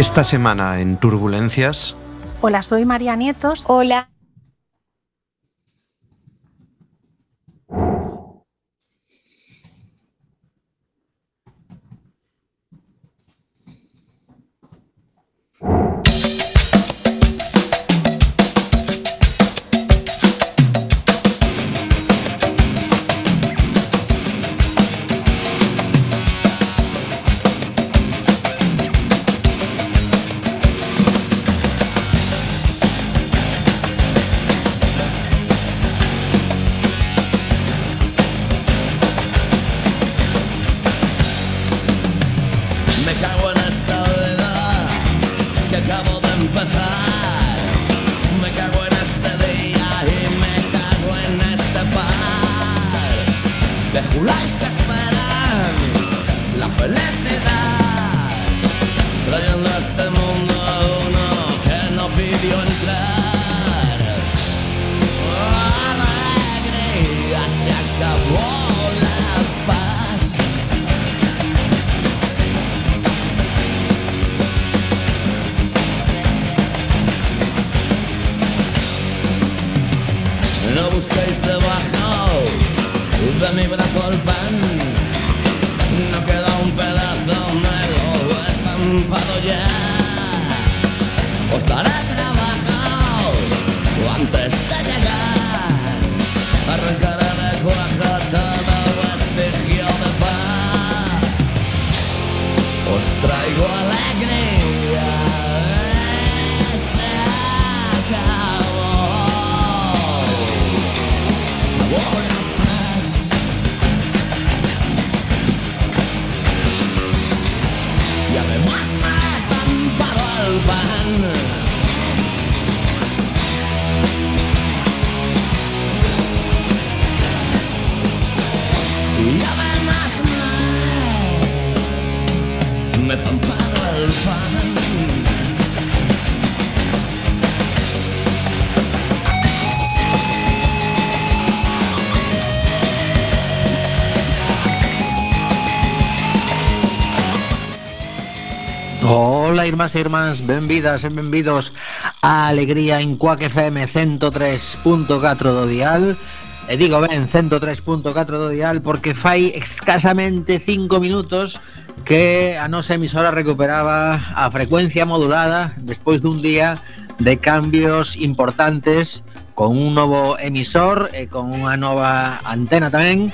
Esta semana en Turbulencias. Hola, soy María Nietos. Hola. irmás e irmáns, benvidas e benvidos a Alegría en Cuac FM 103.4 do dial. E digo ben, 103.4 do dial porque fai escasamente 5 minutos que a nosa emisora recuperaba a frecuencia modulada despois dun día de cambios importantes con un novo emisor e con unha nova antena tamén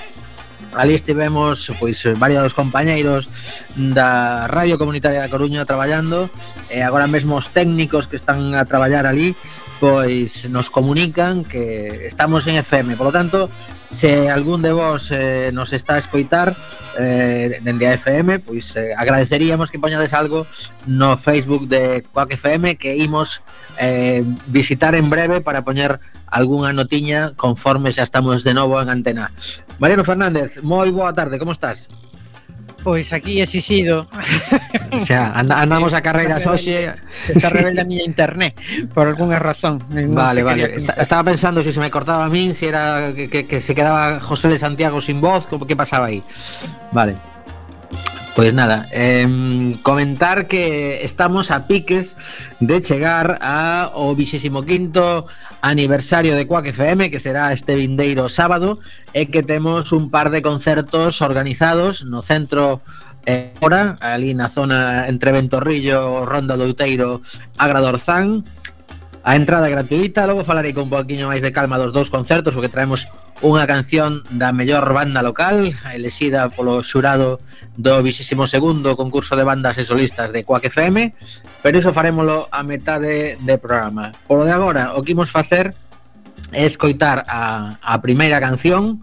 ali estivemos pois varios compañeiros da Radio Comunitaria da Coruña traballando e agora mesmo os técnicos que están a traballar ali pois nos comunican que estamos en FM, polo tanto se algún de vos eh, nos está a escoitar eh, dende a FM, pois eh, agradeceríamos que poñades algo no Facebook de Quack FM que imos eh, visitar en breve para poñer algunha notiña conforme xa estamos de novo en antena. Mariano Fernández, moi boa tarde, como estás? Pois aquí exixido. Xa, anda, andamos a carreiras hoxe. Está rebelde a miña internet por algunha razón. Vale, vale. Estaba pensando se si se me cortaba a min, se si era que, que, que se quedaba José de Santiago sin voz, como que pasaba aí. Vale. Pois nada, eh, comentar que estamos a piques de chegar a o 25º aniversario de Quack FM que será este vindeiro sábado e que temos un par de concertos organizados no centro eh, Ora, ali na zona entre Ventorrillo, Ronda do Outeiro, Agradorzán a entrada gratuita Logo falarei con un poquinho máis de calma dos dous concertos porque traemos unha canción da mellor banda local Elexida polo xurado do 22º concurso de bandas e solistas de Quack FM Pero iso farémolo a metade de programa. Polo de agora, o que imos facer é escoitar a, a primeira canción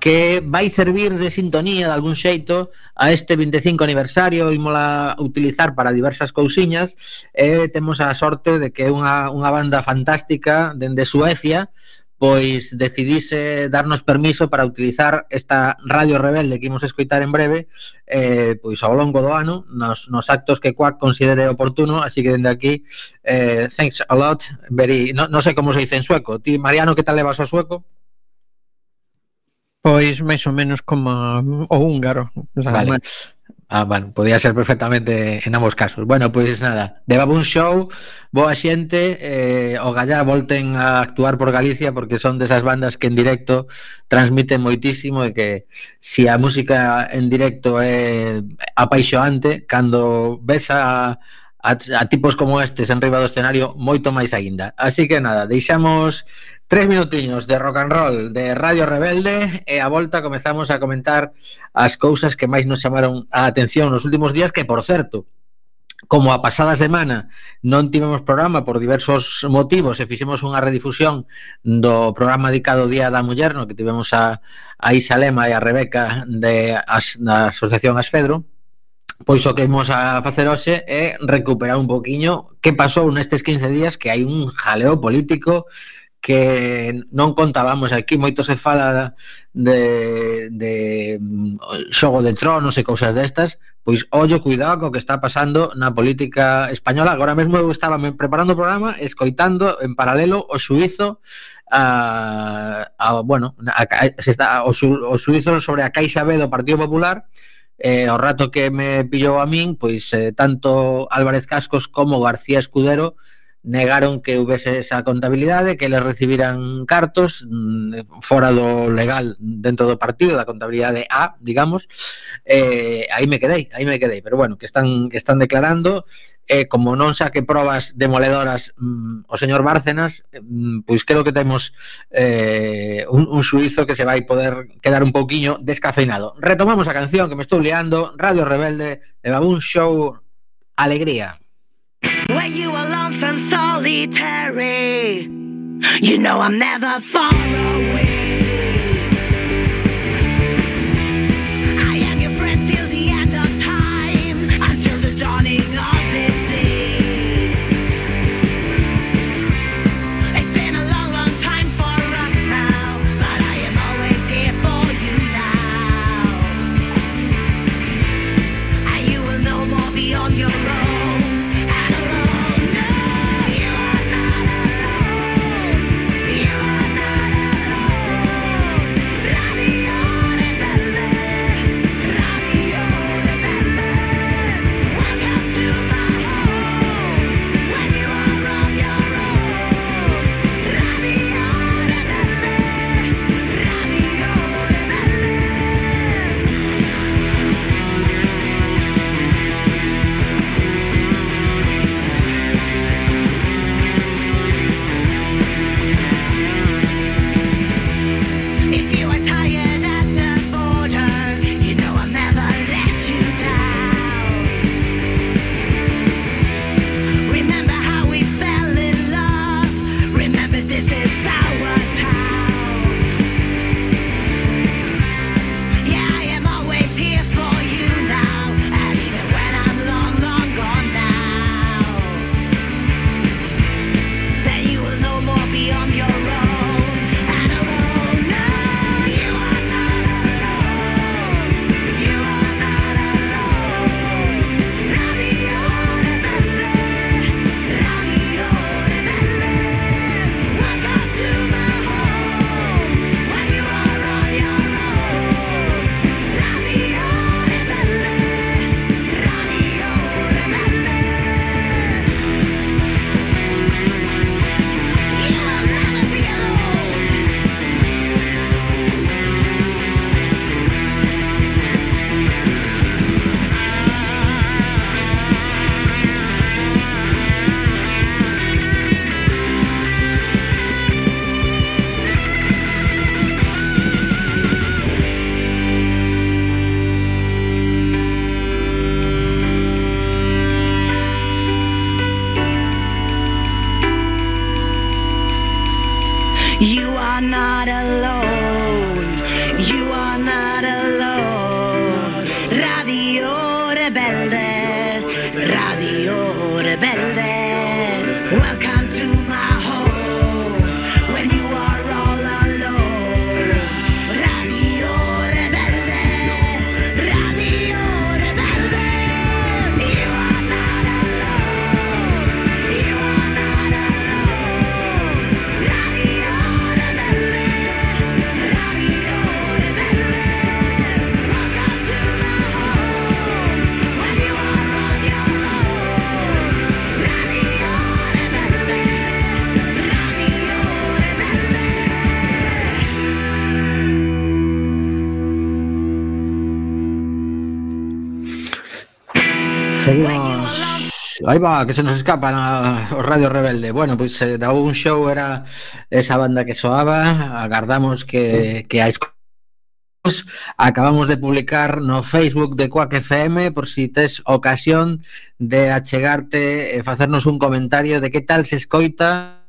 que vai servir de sintonía de algún xeito a este 25 aniversario imola utilizar para diversas cousiñas e eh, temos a sorte de que unha, unha banda fantástica dende Suecia pois decidise darnos permiso para utilizar esta radio rebelde que imos escoitar en breve eh, pois ao longo do ano nos, nos actos que Quack considere oportuno así que dende aquí eh, thanks a lot very, no, no sei como se dice en sueco ti Mariano que tal levas ao sueco? Pois máis ou menos como o húngaro. Vale. Ah, bueno, podía ser perfectamente en ambos casos. Bueno, pois nada, de Baboon Show, boa xente, eh, o gallá volten a actuar por Galicia porque son desas bandas que en directo transmiten moitísimo e que se si a música en directo é apaixoante, cando ves a, a, a tipos como estes en riba do escenario, moito máis aínda. Así que nada, deixamos Tres minutiños de rock and roll de Radio Rebelde e a volta comezamos a comentar as cousas que máis nos chamaron a atención nos últimos días que, por certo, como a pasada semana non tivemos programa por diversos motivos e fixemos unha redifusión do programa dedicado ao Día da Muller no que tivemos a, a Isa Lema e a Rebeca de as, da Asociación Asfedro pois o que imos a facer hoxe é recuperar un poquiño que pasou nestes 15 días que hai un jaleo político que non contábamos aquí moito se fala de, de mm, xogo de tronos e cousas destas pois ollo cuidado co que está pasando na política española. Agora mesmo eu estaba preparando o programa escoitando en paralelo o suizo a, a bueno a, se está, o, su, o suizo sobre a Caixa B do Partido Popular eh, o rato que me pillou a min pois eh, tanto Álvarez Cascos como García Escudero negaron que houvese esa contabilidade, que les recibiran cartos mm, fora do legal dentro do partido, da contabilidade A, digamos, eh, aí me quedei, aí me quedei, pero bueno, que están, que están declarando, eh, como non saque probas demoledoras mm, o señor Bárcenas, mm, pois creo que temos eh, un, un suizo que se vai poder quedar un pouquiño descafeinado. Retomamos a canción que me estou liando, Radio Rebelde, de Baboon Show, Alegría. When you are lonesome, solitary, you know I'm never far away. Aí va, que se nos escapan a, o Radio Rebelde. Bueno, pois pues, eh, da un show era esa banda que soaba, agardamos que, que a escolar acabamos de publicar no Facebook de Quack FM por si tes ocasión de achegarte eh, e facernos un comentario de que tal se escoita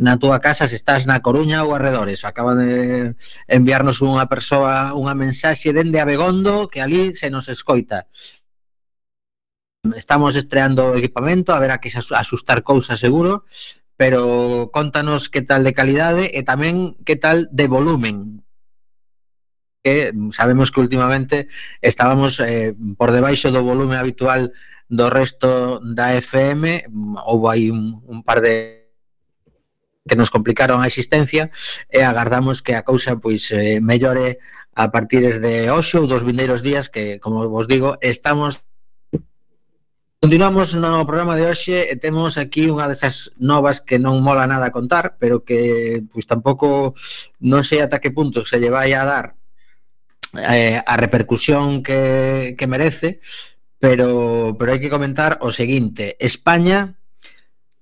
na túa casa se estás na Coruña ou arredores. Acaba de enviarnos unha persoa unha mensaxe dende Abegondo que ali se nos escoita. Estamos estreando o equipamento, haberá que asustar cousas seguro, pero contanos que tal de calidade e tamén que tal de volumen. Que sabemos que últimamente estábamos eh, por debaixo do volume habitual do resto da FM houve aí un, un par de que nos complicaron a existencia e agardamos que a cousa pois eh, mellore a partir de hoxe ou dos vindeiros días que, como vos digo, estamos Continuamos no programa de hoxe e temos aquí unha desas novas que non mola nada contar, pero que pois tampouco non sei ata que punto se lle vai a dar eh, a repercusión que, que merece, pero pero hai que comentar o seguinte. España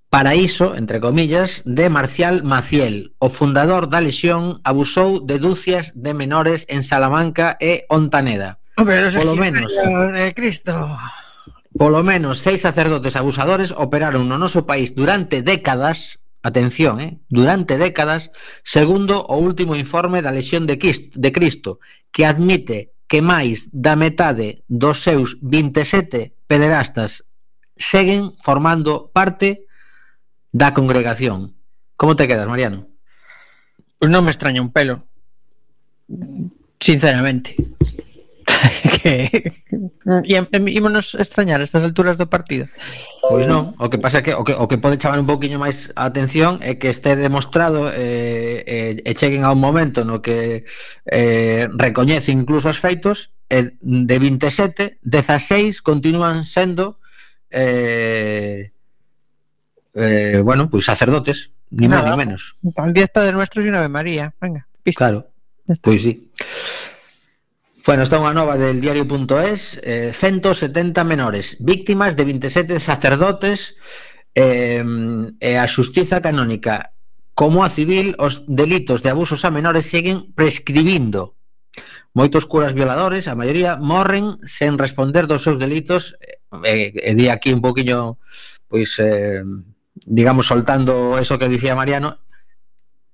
paraíso, entre comillas, de Marcial Maciel, o fundador da lesión, abusou de dúcias de menores en Salamanca e Ontaneda. Hombre, polo menos. De eh, Cristo. Polo menos seis sacerdotes abusadores operaron no noso país durante décadas atención, eh, durante décadas, segundo o último informe da lesión de, de Cristo, que admite que máis da metade dos seus 27 pederastas seguen formando parte da congregación. Como te quedas, Mariano? Pois pues non me extraña un pelo. Sinceramente. que mm. ímonos extrañar estas alturas do partido. Pois non, o que pasa é que o que, o que pode chamar un pouquiño máis a atención é que este demostrado eh, eh, e cheguen a un momento no que eh, recoñece incluso os feitos e de 27, 16 continúan sendo eh, eh, bueno, pois pues sacerdotes, ni máis ni menos. Tan 10 padres Nuestros e unha Ave María, venga, pista. Claro, pois pues sí. Bueno, está unha nova del diario.es, eh, 170 menores, víctimas de 27 sacerdotes eh, e a xustiza canónica. Como a civil, os delitos de abusos a menores seguen prescribindo. Moitos curas violadores, a maioría, morren sen responder dos seus delitos. E, e di aquí un poquinho, pois, eh, digamos, soltando eso que dicía Mariano,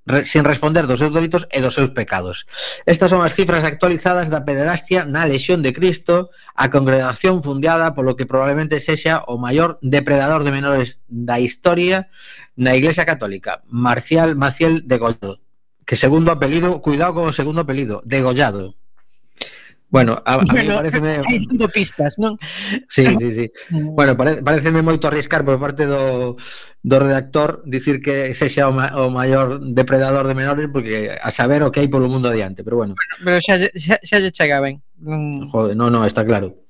re, sin responder dos seus delitos e dos seus pecados. Estas son as cifras actualizadas da pederastia na lesión de Cristo, a congregación fundiada polo que probablemente sexa o maior depredador de menores da historia na Iglesia Católica, Marcial Maciel de Gollado, que segundo apelido, cuidado con o segundo apelido, degollado. Bueno, a, a bueno, mí pareceme... Hai dando pistas, non? Sí, sí, sí. Mm. Bueno, pare, pareceme moito arriscar por parte do, do redactor dicir que sexa o, ma, o maior depredador de menores porque a saber o que hai polo mundo adiante, pero bueno. Pero xa, xa, xa lle chega ben. Mm. Joder, non, non, está claro.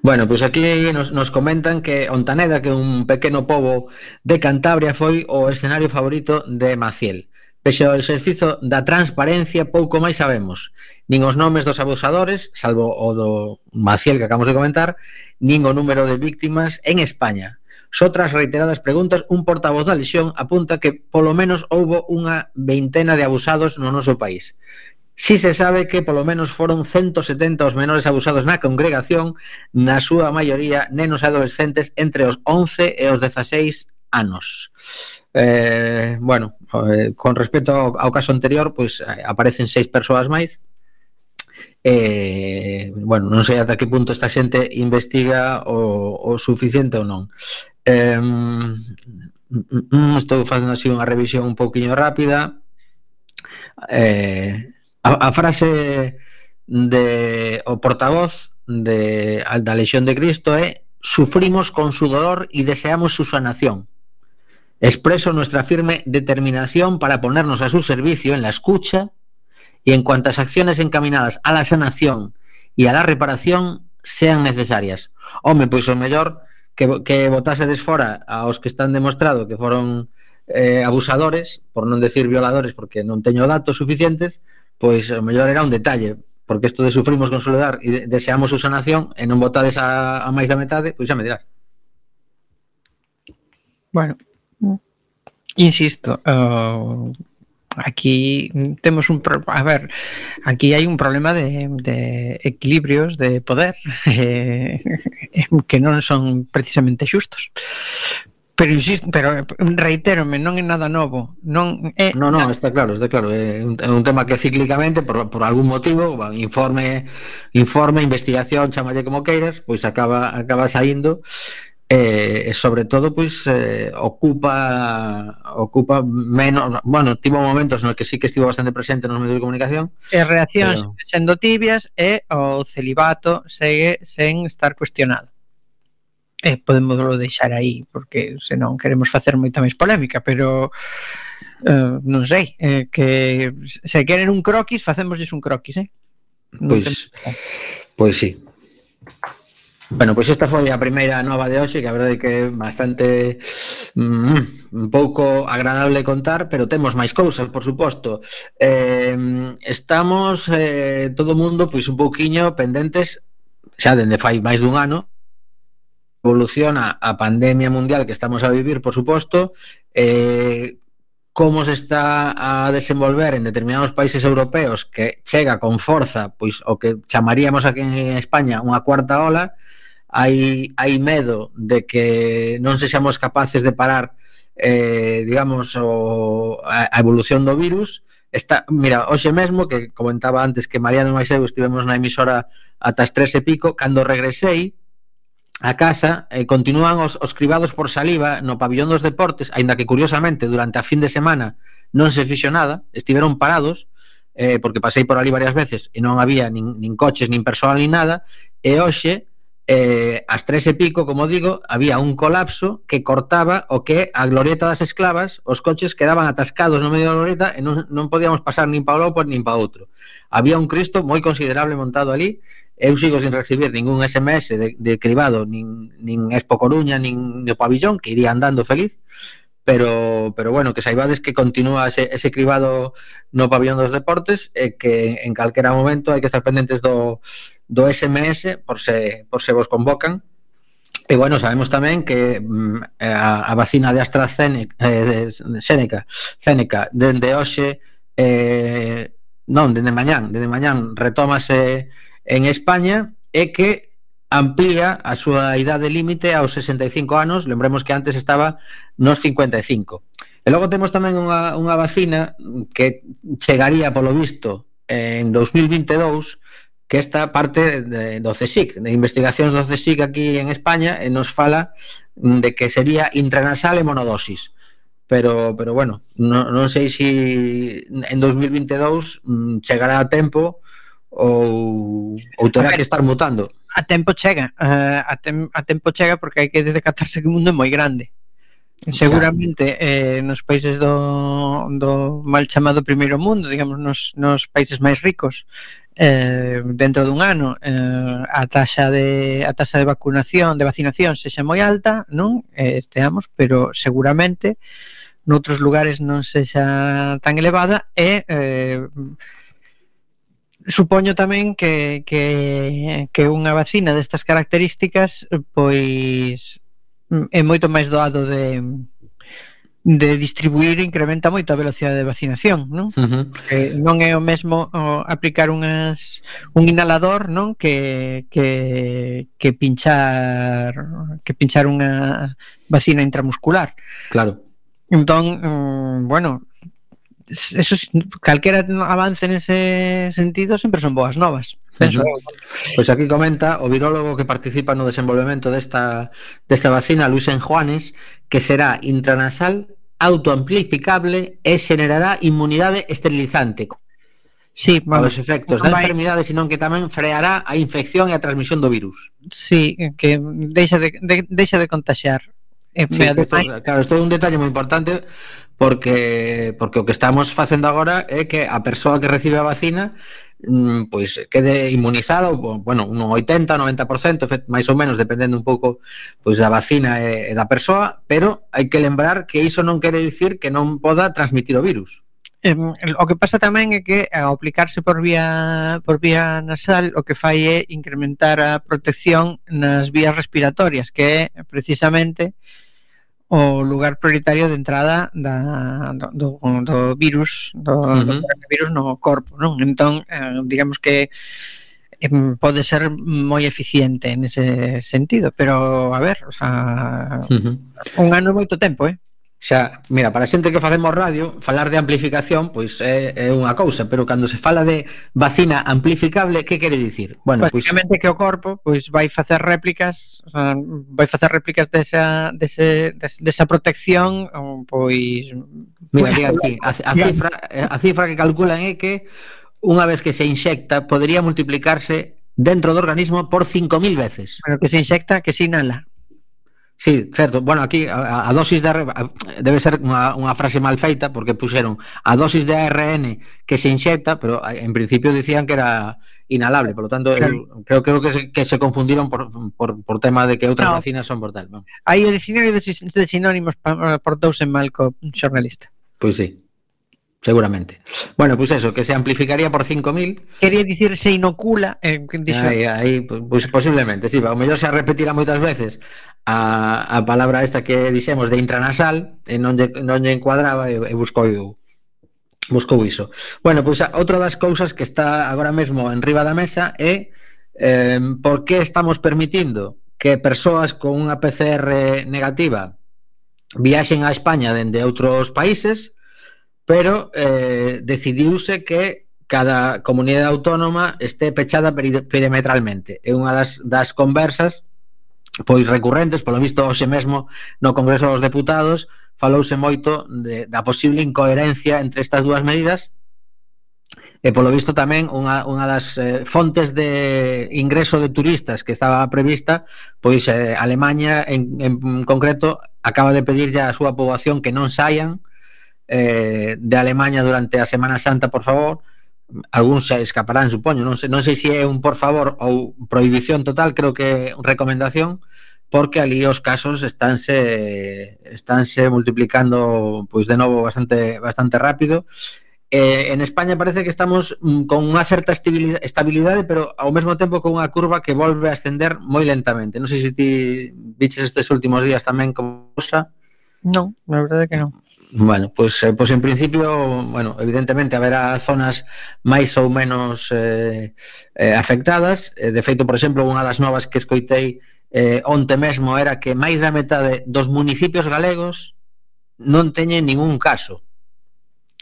Bueno, pois pues aquí nos, nos comentan que Ontaneda, que é un pequeno pobo de Cantabria, foi o escenario favorito de Maciel. Pese ao exercizo da transparencia, pouco máis sabemos. Nin os nomes dos abusadores, salvo o do Maciel que acabamos de comentar, nin o número de víctimas en España. Só tras reiteradas preguntas, un portavoz da lesión apunta que polo menos houbo unha veintena de abusados no noso país. Si se sabe que polo menos foron 170 os menores abusados na congregación, na súa maioría nenos e adolescentes entre os 11 e os 16 anos. Eh, bueno, eh, con respecto ao, ao caso anterior, pois aparecen seis persoas máis, eh, bueno, non sei ata que punto esta xente investiga o, o suficiente ou non. Eh, mm, mm, estou facendo así unha revisión un pouquiño rápida. Eh, a, a frase de o portavoz de da Lexión de Cristo é sufrimos con su dolor y deseamos su sanación. Expreso nuestra firme determinación para ponernos a su servicio en la escucha y en cuantas acciones encaminadas a la sanación y a la reparación sean necesarias. Home, pois o mellor que, que votase fora aos que están demostrado que foron eh, abusadores, por non decir violadores, porque non teño datos suficientes, pois o mellor era un detalle, porque isto de sufrimos con soledad e de deseamos su sanación e non votades a, a máis da metade, pois xa me dirás. Bueno, Insisto, uh, aquí temos un pro a ver, aquí hai un problema de, de equilibrios de poder eh, que non son precisamente xustos. Pero insisto, pero reitérome, non é nada novo, non é No, no, está claro, está claro, é un, é un tema que cíclicamente por, por algún motivo, informe, informe, investigación, chamalle como queiras, pois acaba acaba saindo e, e sobre todo pois eh, ocupa ocupa menos, bueno, tivo momentos no que sí que estivo bastante presente nos medios de comunicación. Eh, e reaccións pero... sendo tibias e o celibato segue sen estar cuestionado. E podemos deixar aí porque senón queremos facer moita máis polémica, pero eh, non sei, eh, que se queren un croquis, facémosles un croquis, eh? Non pois, pois sí. Bueno, pois esta foi a primeira nova de hoxe, que a verdade é que é bastante mm, un pouco agradable contar, pero temos máis cousas, por suposto. Eh, estamos eh, todo o mundo pois un pouquiño pendentes xa dende fai máis dun ano evoluciona a pandemia mundial que estamos a vivir, por suposto, eh, como se está a desenvolver en determinados países europeos que chega con forza, pois o que chamaríamos aquí en España unha cuarta ola, hai, hai medo de que non se seamos capaces de parar eh, digamos o, a, a evolución do virus. Está, mira, hoxe mesmo que comentaba antes que Mariano Maiseu estivemos na emisora ata as tres e pico, cando regresei a casa e continúan os, os cribados por saliva no pabillón dos deportes, aínda que curiosamente durante a fin de semana non se fixo nada, estiveron parados, eh, porque pasei por ali varias veces e non había nin, nin coches, nin persoal, nin nada, e hoxe, eh, as tres e pico, como digo, había un colapso que cortaba o que a glorieta das esclavas, os coches quedaban atascados no medio da glorieta e non, non podíamos pasar nin pa o lopo pois, nin pa outro. Había un Cristo moi considerable montado ali, eu sigo sin recibir ningún SMS de, de cribado, nin, nin Expo Coruña, nin do pabillón, que iría andando feliz, pero pero bueno, que saibades que continúa ese, ese cribado no Pabillón dos deportes e que en calquera momento hai que estar pendentes do, do SMS por se, por se vos convocan. E bueno, sabemos tamén que mm, a, a vacina de AstraZeneca eh, de Seneca, Seneca dende hoxe eh, non, dende mañán, dende mañán retómase en España é que amplía a súa idade límite aos 65 anos, lembremos que antes estaba nos 55. E logo temos tamén unha, unha vacina que chegaría, polo visto, en 2022, que esta parte de, do CSIC, de investigacións do CSIC aquí en España, e nos fala de que sería intranasal e monodosis. Pero, pero bueno, non, non sei se si en 2022 mm, chegará a tempo ou, ou terá ver, que estar mutando? A tempo chega, eh, a, tem, a tempo chega porque hai que decatarse que o mundo é moi grande. Seguramente eh, nos países do, do mal chamado primeiro mundo, digamos, nos, nos países máis ricos, eh, dentro dun ano eh, a taxa de a taxa de vacunación, de vacinación sexa moi alta, non? Eh, esteamos, pero seguramente noutros lugares non sexa tan elevada e eh, supoño tamén que, que, que unha vacina destas características pois mm, é moito máis doado de de distribuir incrementa moito a velocidade de vacinación, non? Uh -huh. eh, non é o mesmo o, aplicar unhas un inhalador, non, que que que pinchar que pinchar unha vacina intramuscular. Claro. Entón, mm, bueno, eso calquera avance nese sentido sempre son boas novas. Penso. Uh -huh. Pois aquí comenta o virólogo que participa no desenvolvemento desta desta vacina Luis Enjuanes que será intranasal, autoamplificable e generará inmunidade esterilizante. Sí, vamos, os efectos da vai... enfermidade, senón que tamén freará a infección e a transmisión do virus. Sí, que deixa de, de deixa de contaxiar. E sí, esto, claro, isto é un detalle moi importante porque porque o que estamos facendo agora é que a persoa que recibe a vacina mm, pois quede inmunizada, bueno, un 80, 90%, máis ou menos, dependendo un pouco pois da vacina e, e da persoa, pero hai que lembrar que iso non quere dicir que non poda transmitir o virus. Eh, o que pasa tamén é que ao aplicarse por vía por vía nasal o que fai é incrementar a protección nas vías respiratorias, que é precisamente o lugar prioritario de entrada da, do, do virus do, uh -huh. do virus no corpo non? entón, eh, digamos que eh, pode ser moi eficiente en ese sentido, pero a ver, o sea, uh -huh. un ano moito tempo, eh? Xa, mira, para a xente que facemos radio, falar de amplificación pois é, é unha cousa, pero cando se fala de vacina amplificable, que quere dicir? Bueno, Basicamente pois... que o corpo pois vai facer réplicas, vai facer réplicas desa, dese, desa protección, pois... Mira, mira aquí, a, a, cifra, a cifra que calculan é que unha vez que se inxecta, podría multiplicarse dentro do organismo por 5.000 veces. Pero que se inxecta, que se inhala. Sí, certo. Bueno, aquí a, a dosis de a, debe ser unha, unha frase mal feita porque puxeron a dosis de ARN que se inxecta, pero en principio dicían que era inhalable, por lo tanto claro. eu, creo, creo que, se, que se confundieron por, por, por tema de que outras no. vacinas son por tal. Bueno. Aí o dicionario de, de sinónimos portouse mal co xornalista. Pois pues sí seguramente. Bueno, pues eso, que se amplificaría por 5.000. Quería dicir se inocula. Eh, dixo... aí, aí, pues, posiblemente, sí, o mellor se repetirá moitas veces a, a palabra esta que dixemos de intranasal e non lle, non lle encuadraba e, e buscou buscou iso. Bueno, pois outra das cousas que está agora mesmo en riba da mesa é eh, por que estamos permitindo que persoas con unha PCR negativa viaxen a España dende outros países, pero eh, decidiuse que cada comunidade autónoma este pechada perimetralmente. É unha das, das conversas pois recurrentes, polo visto hoxe mesmo no Congreso dos Deputados falouse moito de, da posible incoherencia entre estas dúas medidas e polo visto tamén unha, unha das eh, fontes de ingreso de turistas que estaba prevista pois eh, Alemanha en, en concreto acaba de pedirlle a súa poboación que non saian eh, de Alemanha durante a Semana Santa por favor algúns escaparán, supoño, non sei, non sei se é un por favor ou prohibición total, creo que é recomendación, porque ali os casos estánse estánse multiplicando pois de novo bastante bastante rápido. Eh, en España parece que estamos mm, con unha certa estabilidade, pero ao mesmo tempo con unha curva que volve a ascender moi lentamente. Non sei se ti viches estes últimos días tamén como cosa. Non, na verdade que non. Bueno, pois, pues, pois pues en principio, bueno, evidentemente haberá zonas máis ou menos eh, eh, afectadas. Eh, de feito, por exemplo, unha das novas que escoitei eh, onte mesmo era que máis da metade dos municipios galegos non teñen ningún caso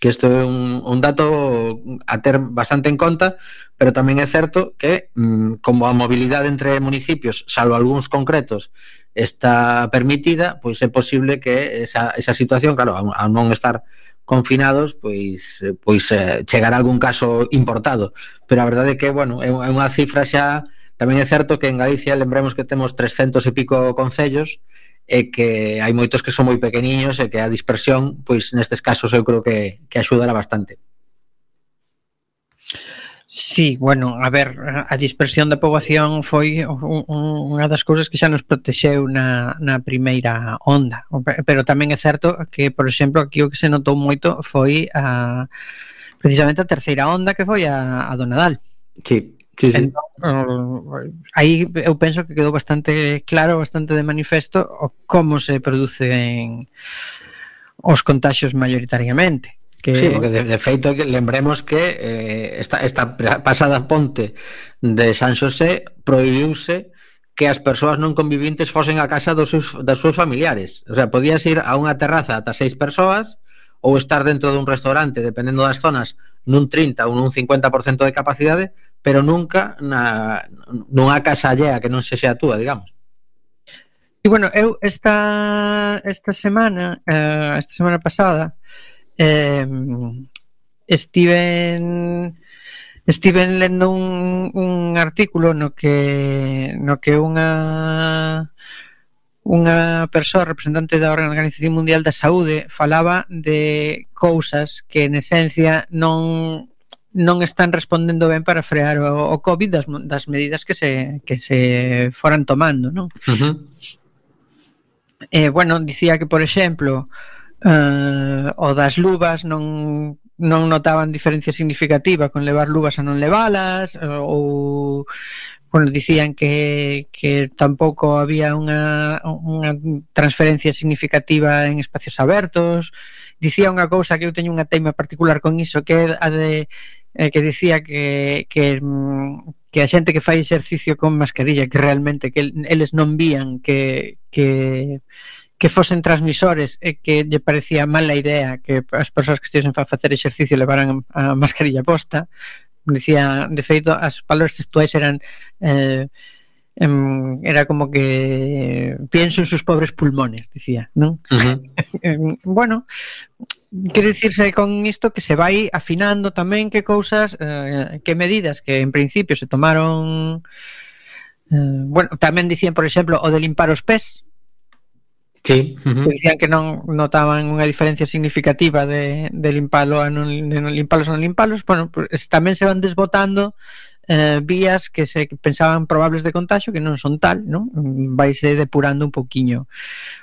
que isto é un, un dato a ter bastante en conta, pero tamén é certo que mm, como a mobilidade entre municipios, salvo algúns concretos, está permitida, pois é posible que esa, esa situación, claro, a non estar confinados, pois pois eh, chegará algún caso importado, pero a verdade é que, bueno, é unha cifra xa Tamén é certo que en Galicia lembremos que temos 300 e pico concellos e que hai moitos que son moi pequeniños e que a dispersión, pois nestes casos eu creo que, que axudará bastante. Sí, bueno, a ver, a dispersión da poboación foi unha das cousas que xa nos protexeu na, na primeira onda, pero tamén é certo que, por exemplo, aquí o que se notou moito foi a, precisamente a terceira onda que foi a, a do Nadal. Sí. Sí, sí. Entón, aí eu penso que quedou bastante claro, bastante de manifesto o como se producen os contagios mayoritariamente. Que... Sí, porque de, de feito que lembremos que eh, esta, esta pasada ponte de San Xosé prohibiuse que as persoas non convivintes fosen a casa dos seus, das seus familiares. O sea, podías ir a unha terraza ata seis persoas ou estar dentro dun restaurante, dependendo das zonas, nun 30 ou nun 50% de capacidade, pero nunca na, nunha casa allea que non se xa túa, digamos. E bueno, eu esta esta semana, eh, esta semana pasada, eh, estiven estiven lendo un, un artículo no que no que unha unha persoa representante da Organización Mundial da Saúde falaba de cousas que en esencia non non están respondendo ben para frear o, o COVID das, das medidas que se, que se foran tomando, non? Uh -huh. eh, bueno, dicía que, por exemplo, eh, o das luvas non non notaban diferencia significativa con levar luvas a non levalas ou bueno, dicían que, que tampouco había unha, unha transferencia significativa en espacios abertos dicía unha cousa que eu teño unha teima particular con iso, que é a de eh, que dicía que, que mm, que a xente que fai exercicio con mascarilla que realmente que eles non vían que que que fosen transmisores e que lle parecía mala idea que as persoas que estivesen a facer exercicio levaran a mascarilla posta dicía, de feito, as palabras textuais eran eh, em, era como que pienso en sus pobres pulmones, dicía, non? Uh -huh. bueno, que dicirse con isto que se vai afinando tamén que cousas, eh, que medidas que en principio se tomaron eh, bueno, tamén dicían, por exemplo, o de limpar os pés, Sí. Uh -huh. Dicían que non notaban unha diferencia significativa de, de limpalo a non, de non limpalos a non limpalos. Bueno, pues, tamén se van desbotando eh, vías que se pensaban probables de contagio que non son tal, non? Vaise depurando un poquiño.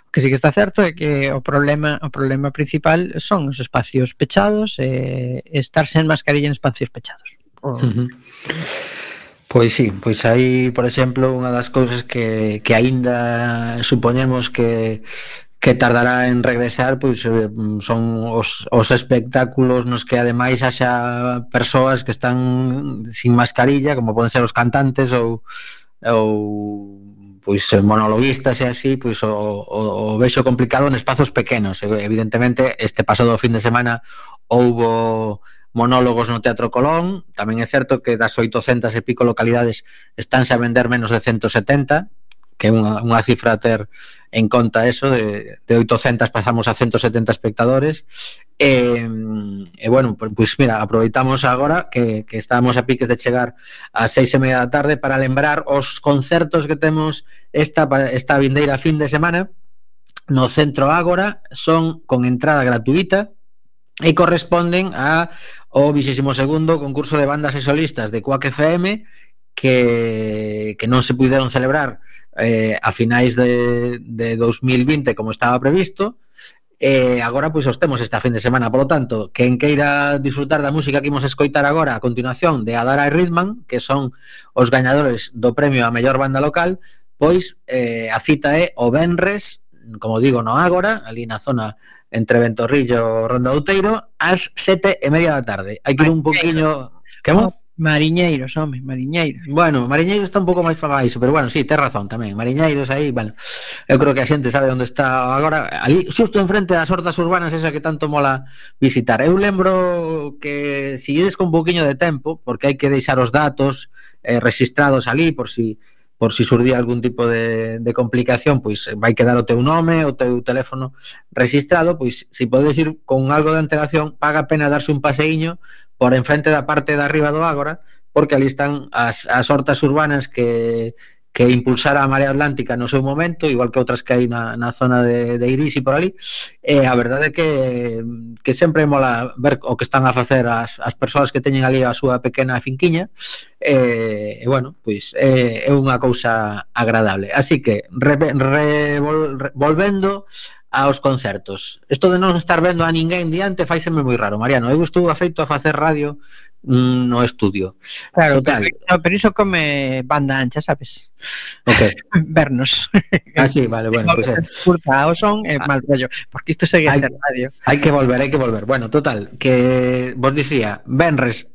O que sí que está certo é que o problema o problema principal son os espacios pechados e eh, estar sen mascarilla en espacios pechados. Uh -huh. Pois sí, pois aí, por exemplo, unha das cousas que, que aínda supoñemos que que tardará en regresar pois eh, son os, os espectáculos nos que ademais haxa persoas que están sin mascarilla, como poden ser os cantantes ou ou pois eh, monologuistas e así, pois o, o, o vexo complicado en espazos pequenos. Evidentemente, este pasado fin de semana houbo monólogos no Teatro Colón. Tamén é certo que das 800 e pico localidades estánse a vender menos de 170, que é unha, unha cifra a ter en conta eso, de, de 800 pasamos a 170 espectadores. E, e bueno, pois pues mira, aproveitamos agora que, que estábamos a piques de chegar a seis e media da tarde para lembrar os concertos que temos esta, esta vindeira fin de semana no Centro Ágora, son con entrada gratuita, e corresponden a o 22º concurso de bandas e solistas de Quack FM que, que non se puderon celebrar eh, a finais de, de 2020 como estaba previsto e eh, agora pois os temos esta fin de semana. Polo tanto, quen queira disfrutar da música que imos escoitar agora a continuación de Adara e Ritman que son os gañadores do premio a mellor banda local pois eh, a cita é o Benres como digo, no Ágora, ali na zona entre Ventorrillo Ronda Outeiro ás sete e media da tarde. Hai que ir un poquinho... Que mo? Oh, mariñeiros, home, mariñeiros. Bueno, mariñeiros está un pouco máis para baixo, pero bueno, sí, tes razón tamén. Mariñeiros aí, bueno, eu creo que a xente sabe onde está agora, ali xusto enfrente das hortas urbanas esa que tanto mola visitar. Eu lembro que se si ides con un poquinho de tempo, porque hai que deixar os datos eh, registrados ali por si por si surdía algún tipo de, de complicación, pois vai quedar o teu nome, o teu teléfono registrado, pois se podes ir con algo de antelación, paga a pena darse un paseiño por enfrente da parte de arriba do Ágora, porque ali están as, as hortas urbanas que que impulsara a Marea Atlántica no seu momento, igual que outras que hai na, na zona de, de Iris e por ali, e a verdade é que, que sempre mola ver o que están a facer as, as persoas que teñen ali a súa pequena finquiña, e, e bueno, pois é, é unha cousa agradable. Así que, re, re, vol, re, volvendo aos concertos. Isto de non estar vendo a ninguén diante faiseme moi raro, Mariano. Eu estou afeito a facer radio no estudio. Claro, Total. Pero, pero, iso come banda ancha, sabes? Ok. Vernos. Ah, sí, vale, bueno. Pues, eh. curta o son é eh, ah. mal rollo, porque isto segue hay, a ser radio. Hai que volver, hai que volver. Bueno, total, que vos dicía, Benres,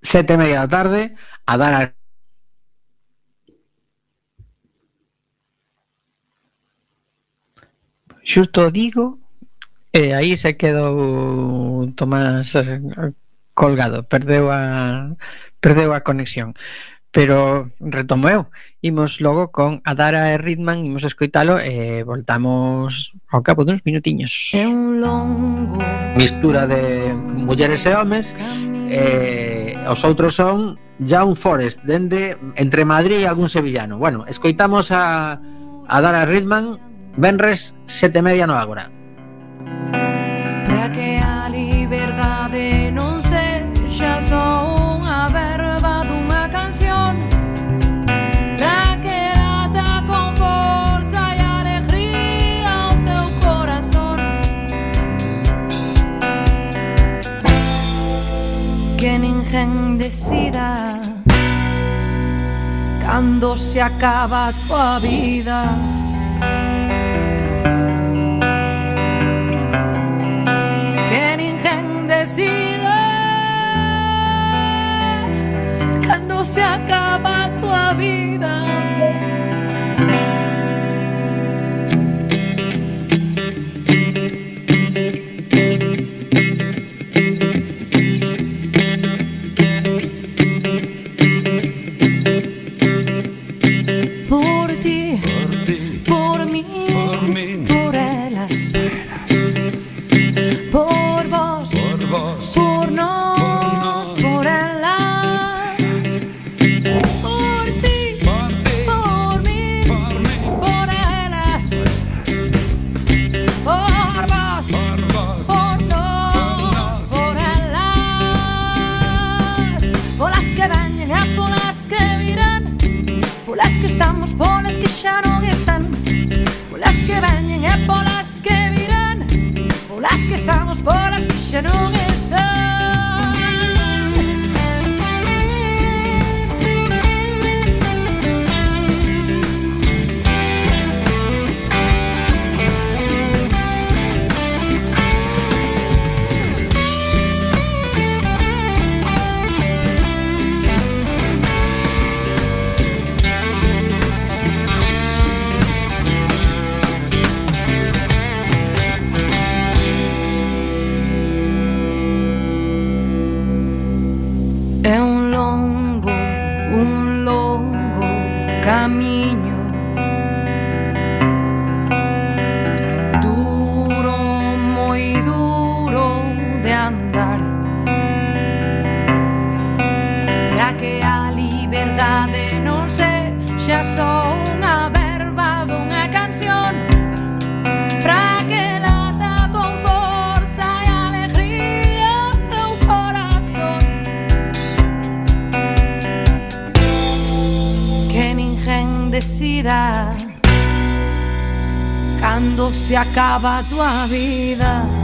sete e media da tarde, a dar a Xusto digo, eh, e aí se quedou Tomás eh, colgado, perdeu a perdeu a conexión. Pero retomo eu. Imos logo con Adara e Ritman, imos escoitalo e voltamos ao cabo duns minutiños. É un longo mistura de mulleres e homes e os outros son Young Forest, dende entre Madrid e algún sevillano. Bueno, escoitamos a Adara Ritman Benres, sete media no agora. Para que agradecida cuando se acaba tu vida. Que ningún decida cuando se acaba tu vida. Para que a liberdade non sexa só unha verba dunha canción Para que lata con forza e alegría teu corazón que ninguén decida cando se acaba tua vida.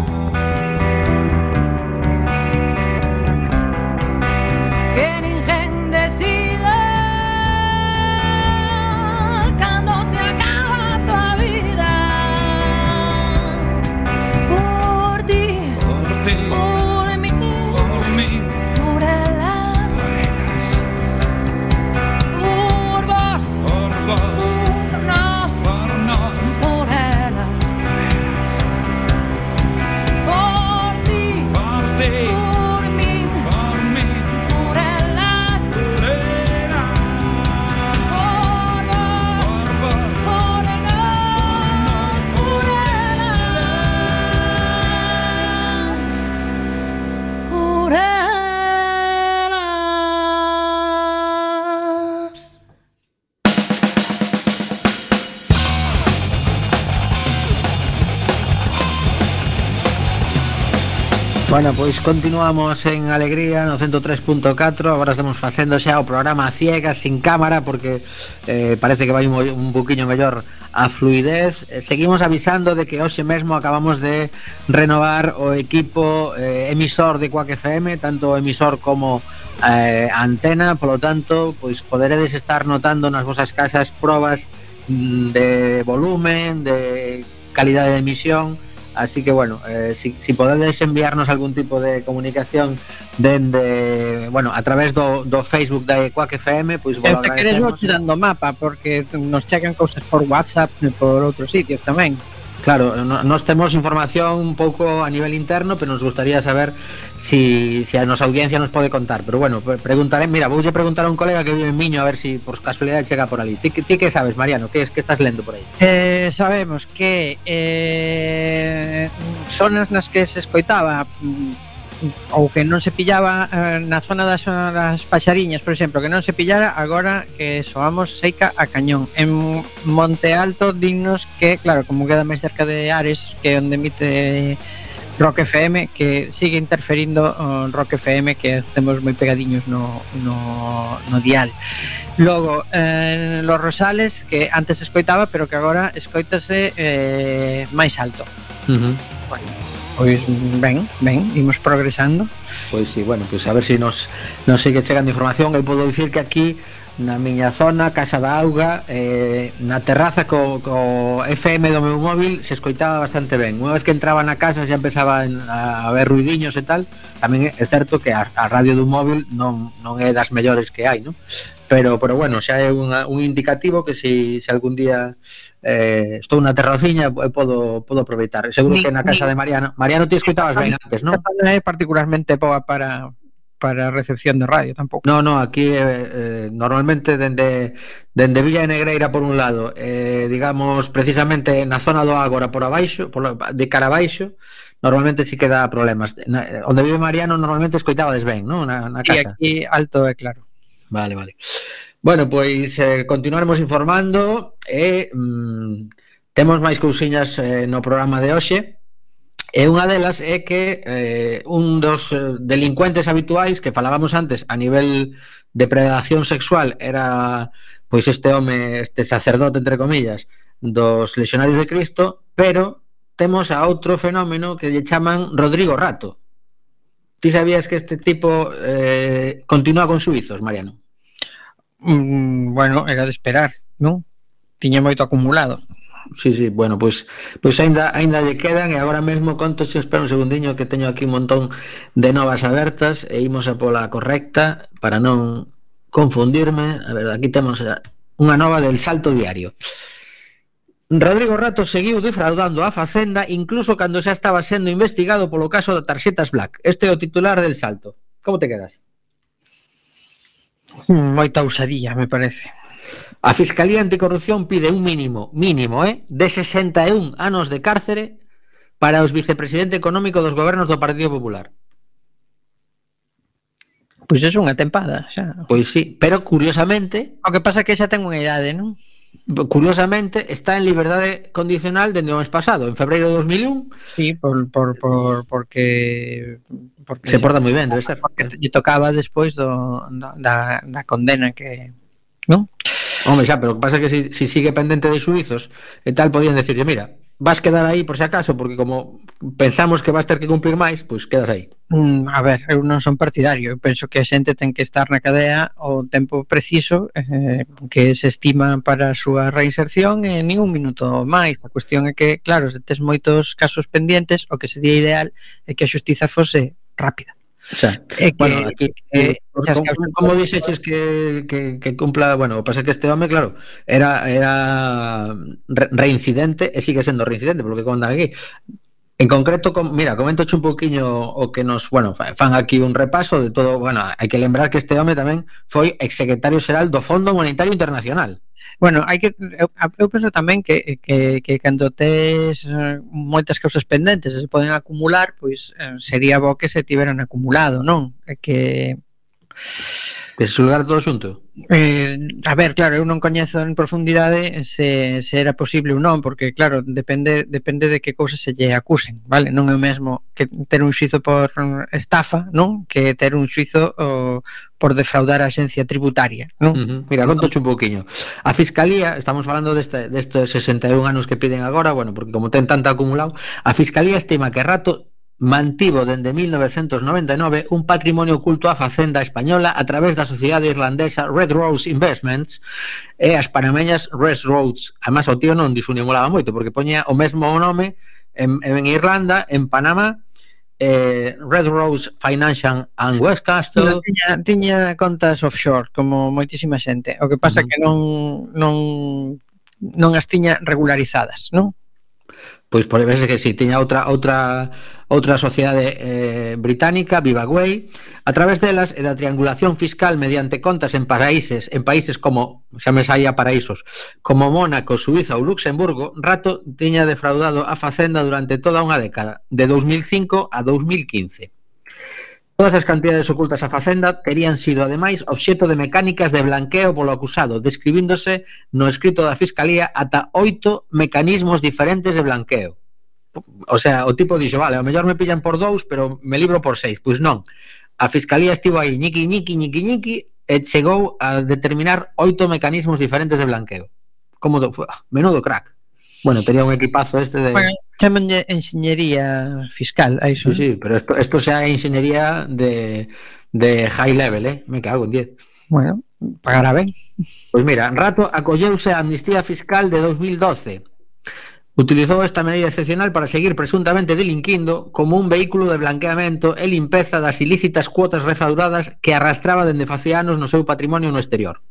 Bueno, pois continuamos en Alegría no 103.4 Agora estamos facendo xa o programa ciegas sin cámara Porque eh, parece que vai un, un poquinho mellor a fluidez. Eh, Seguimos avisando de que hoxe mesmo acabamos de renovar o equipo eh, emisor de Quack FM Tanto emisor como eh, antena. Polo tanto, pois poderedes estar notando nas vosas casas probas mm, de volumen, de calidade de emisión Así que bueno, eh, si, si podedes enviarnos algún tipo de comunicación dende, bueno, a través do, do Facebook da Quack FM, pois pues, bueno, se queres vou dando mapa porque nos chegan cousas por WhatsApp e por outros sitios tamén. Claro, nos temos información un pouco a nivel interno, pero nos gustaría saber si, si a nosa audiencia nos pode contar. Pero bueno, preguntaré, mira, voulle preguntar a un colega que vive en Miño a ver si por casualidade chega por ali. Ti, ti que sabes, Mariano? Que, es, que estás lendo por aí? Eh, sabemos que eh, zonas nas que se escoitaba mm, ou que non se pillaba eh, na zona das, das paxariñas, por exemplo, que non se pillara agora que soamos seica a cañón. En Monte Alto dignos que, claro, como queda máis cerca de Ares, que onde emite Rock FM, que sigue interferindo en Rock FM, que temos moi pegadiños no, no, no dial. Logo, en eh, Los Rosales, que antes escoitaba, pero que agora escoitase eh, máis alto. Uh -huh. bueno. Pois ben, ben, imos progresando. Pois si, sí, bueno, pois a ver se si nos nos sigue chegando información, eu podo dicir que aquí na miña zona, Casa da Auga, eh, na terraza co, co FM do meu móvil se escoitaba bastante ben. Unha vez que entraba na casa xa empezaba a haber ruidiños e tal. Tamén é certo que a, a radio do móvil non, non é das mellores que hai, non? pero pero bueno, xa é unha, un indicativo que se, se algún día eh, estou na terraciña e eh, podo, podo aproveitar. Seguro mi, que na casa mi, de Mariano, Mariano ti escoitabas ben antes, non? Non é particularmente boa para para recepción de radio tampouco. No, no, aquí eh, eh, normalmente dende dende Villa de Negreira por un lado, eh, digamos precisamente na zona do Ágora por abaixo, por, de cara abaixo, normalmente si sí que dá problemas. Na, onde vive Mariano normalmente escoitabades ben, non? Na, na casa. E aquí alto é claro. Vale, vale. Bueno, pois eh, continuaremos informando e mm, temos máis cousiñas eh, no programa de hoxe. E unha delas é que eh, un dos eh, delincuentes habituais que falábamos antes a nivel de predación sexual era pois este home, este sacerdote entre comillas, dos lexionarios de Cristo, pero temos a outro fenómeno que lle chaman Rodrigo Rato. Ti sabías que este tipo eh, continúa con suizos, Mariano? Mm, bueno, era de esperar, non? Tiña moito acumulado. Sí, sí, bueno, pois pues, pois pues aínda aínda lle quedan e agora mesmo conto se espera un segundiño que teño aquí un montón de novas abertas e imos a pola correcta para non confundirme. A ver, aquí temos eh, unha nova del salto diario. Rodrigo Rato seguiu defraudando a Facenda incluso cando xa estaba sendo investigado polo caso da tarxetas Black. Este é o titular del salto. Como te quedas? Moita ousadía, me parece. A Fiscalía Anticorrupción pide un mínimo, mínimo, eh, de 61 anos de cárcere para os vicepresidente económico dos gobernos do Partido Popular. Pois é unha tempada, xa. Pois sí, pero curiosamente... O que pasa é que xa ten unha idade, non? curiosamente, está en liberdade condicional dende o mes pasado, en febreiro de 2001. Sí, por, por, por, porque, porque... Se porta moi ben, debe ser. Porque lle tocaba despois do, da, da condena que... Non? Home, xa, pero o que pasa é que se si, si sigue pendente de suizos e tal, podían decirle, mira, vas quedar aí por se acaso porque como pensamos que vas ter que cumplir máis, pois pues quedas aí. Mm, a ver, eu non son partidario, eu penso que a xente ten que estar na cadea o tempo preciso eh, que se estima para a súa reinserción e nin un minuto máis. A cuestión é que, claro, se tes moitos casos pendientes, o que sería ideal é que a xustiza fose rápida. Bueno, aquí, eh, como dices es que, que, que, cumpla? Bueno, pasa que este hombre, claro, era, era reincidente, eh, sigue siendo reincidente, porque cuando aquí En concreto, com, mira, comentoche un poquinho o que nos, bueno, fan aquí un repaso de todo, bueno, hai que lembrar que este home tamén foi exsecretario xeral do Fondo Monetario Internacional. Bueno, hai que eu, eu penso tamén que que que cando tes eh, moitas causas pendentes se poden acumular, pois eh, sería bo que se tiveran acumulado, non? Que Que se todo xunto? Eh, a ver, claro, eu non coñezo en profundidade se, se era posible ou non, porque claro, depende depende de que cousas se lle acusen, vale? Non é o mesmo que ter un xuizo por estafa, non? Que ter un xuizo o, por defraudar a axencia tributaria, non? Uh -huh. Mira, conto un pouquiño. A Fiscalía, estamos falando deste, destes 61 anos que piden agora, bueno, porque como ten tanto acumulado, a Fiscalía estima que rato mantivo dende 1999 un patrimonio oculto á facenda española a través da sociedade irlandesa Red Rose Investments e as panameñas Red Roads. Además, o tío non disimulaba moito, porque poñía o mesmo nome en, en Irlanda, en Panamá, eh, Red Rose Financial and Westcastle. No, tiña, tiña contas offshore, como moitísima xente. O que pasa mm. que non, non, non as tiña regularizadas, non? Pois por verse que si, sí, tiña outra outra outra sociedade eh, británica, Vivaway, a través delas e da triangulación fiscal mediante contas en paraíses, en países como xa me saía paraísos, como Mónaco, Suiza ou Luxemburgo, Rato tiña defraudado a Facenda durante toda unha década, de 2005 a 2015. Todas as cantidades ocultas á Facenda terían sido, ademais, obxeto de mecánicas de blanqueo polo acusado, describíndose no escrito da Fiscalía ata oito mecanismos diferentes de blanqueo. O sea, o tipo dixo, vale, ao mellor me pillan por dous, pero me libro por seis. Pois non. A Fiscalía estivo aí, ñiqui, ñiqui, ñiqui, ñiqui, e chegou a determinar oito mecanismos diferentes de blanqueo. Como do, menudo crack. Bueno, tería un equipazo este de... Bueno, Chamanlle enxeñería fiscal a iso. Sí, eh? sí, pero esto, esto sea ingeniería enxeñería de, de high level, eh? Me cago en 10. Bueno, pagará ben. Pois mira, Rato acolleuse a amnistía fiscal de 2012. Utilizou esta medida excepcional para seguir presuntamente delinquindo como un vehículo de blanqueamento e limpeza das ilícitas cuotas refauradas que arrastraba dende facianos no seu patrimonio no exterior.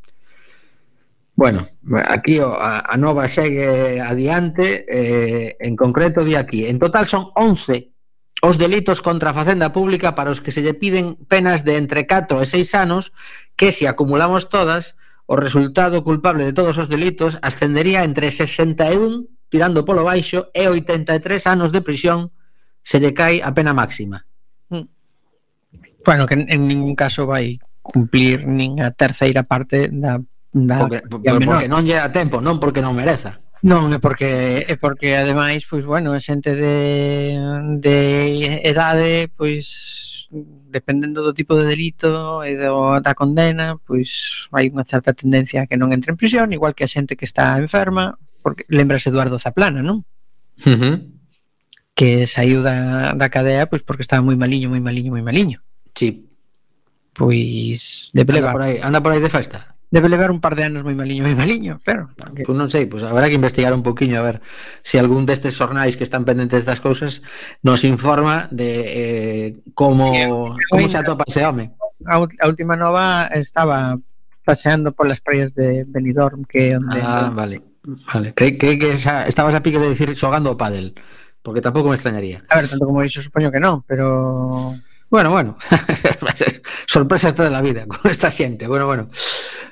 Bueno, aquí o, a, a nova segue adiante, eh, en concreto de aquí. En total son 11 os delitos contra a facenda pública para os que se lle piden penas de entre 4 e 6 anos, que se acumulamos todas, o resultado culpable de todos os delitos ascendería entre 61, tirando polo baixo, e 83 anos de prisión se lle cai a pena máxima. Mm. Bueno, que en ningún caso vai cumplir nin a terceira parte da Da, porque, porque, porque non lle dá tempo, non porque non mereza. Non, é porque é porque ademais, pois bueno, é xente de de edade, pois dependendo do tipo de delito e do, da condena, pois hai unha certa tendencia a que non entre en prisión, igual que a xente que está enferma, porque lembrase Eduardo Zaplana, non? Uh -huh. Que saiu da, da cadea pois porque estaba moi maliño, moi maliño, moi maliño. Sí. Pois de pleba. Anda por aí, anda por aí de festa. Debe levar un par de anos moi maliño, moi maliño, claro. Porque... Pues non sei, pois pues habrá que investigar un poquinho a ver se algún destes xornais que están pendentes das cousas nos informa de eh, como sí, como se atopa ese home. A última nova estaba paseando polas praias de Benidorm que onde Ah, vale. Vale, Creí, que, que esa, estabas a pique de decir xogando o pádel, porque tampouco me extrañaría. A ver, tanto como iso supoño que non, pero Bueno, bueno, sorpresas toda la vida con esta xente. Bueno, bueno.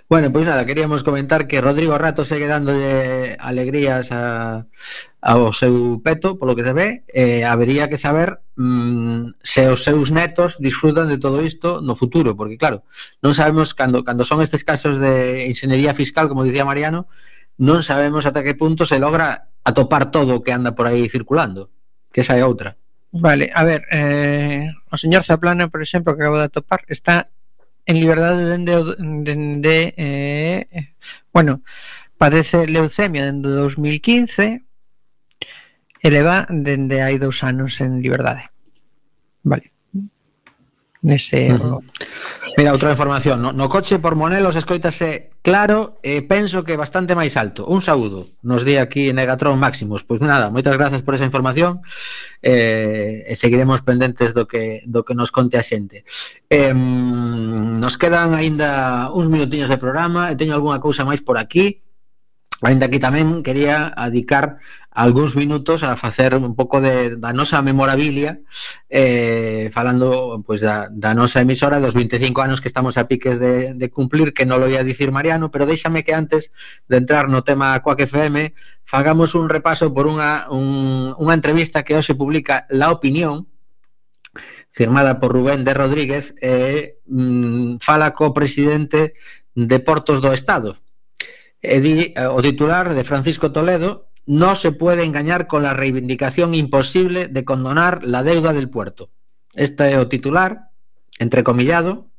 Bueno, pois pues nada, queríamos comentar que Rodrigo Rato segue dándolle alegrías a, ao seu peto, polo que se ve, eh, habería que saber mm, se os seus netos disfrutan de todo isto no futuro, porque claro, non sabemos cando, cando son estes casos de ingeniería fiscal, como dicía Mariano, non sabemos ata que punto se logra atopar todo o que anda por aí circulando, que esa é outra. Vale, a ver, eh, o señor Zaplana, por exemplo, que acabo de atopar, está en liberdade dende, dende eh, bueno, padece leucemia dende 2015 e leva dende hai dous anos en liberdade. Vale nese uh -huh. Mira, outra información, no, no coche por Monelos escoitase claro e penso que bastante máis alto. Un saúdo nos di aquí Negatron Máximos. Pois nada, moitas grazas por esa información. Eh, e seguiremos pendentes do que do que nos conte a xente. Eh, nos quedan aínda uns minutiños de programa e teño algunha cousa máis por aquí. Ainda que tamén quería adicar algúns minutos a facer un pouco de, da nosa memorabilia eh, falando pues, da, da nosa emisora dos 25 anos que estamos a piques de, de cumplir que non lo ia dicir Mariano pero déxame que antes de entrar no tema Coac FM fagamos un repaso por unha, un, unha entrevista que hoxe publica La Opinión firmada por Rubén de Rodríguez eh, mm, fala co presidente de Portos do Estado. E di, eh, o titular de Francisco Toledo, no se puede engañar con la reivindicación imposible de condonar la deuda del puerto. Este é o titular, entrecomillado.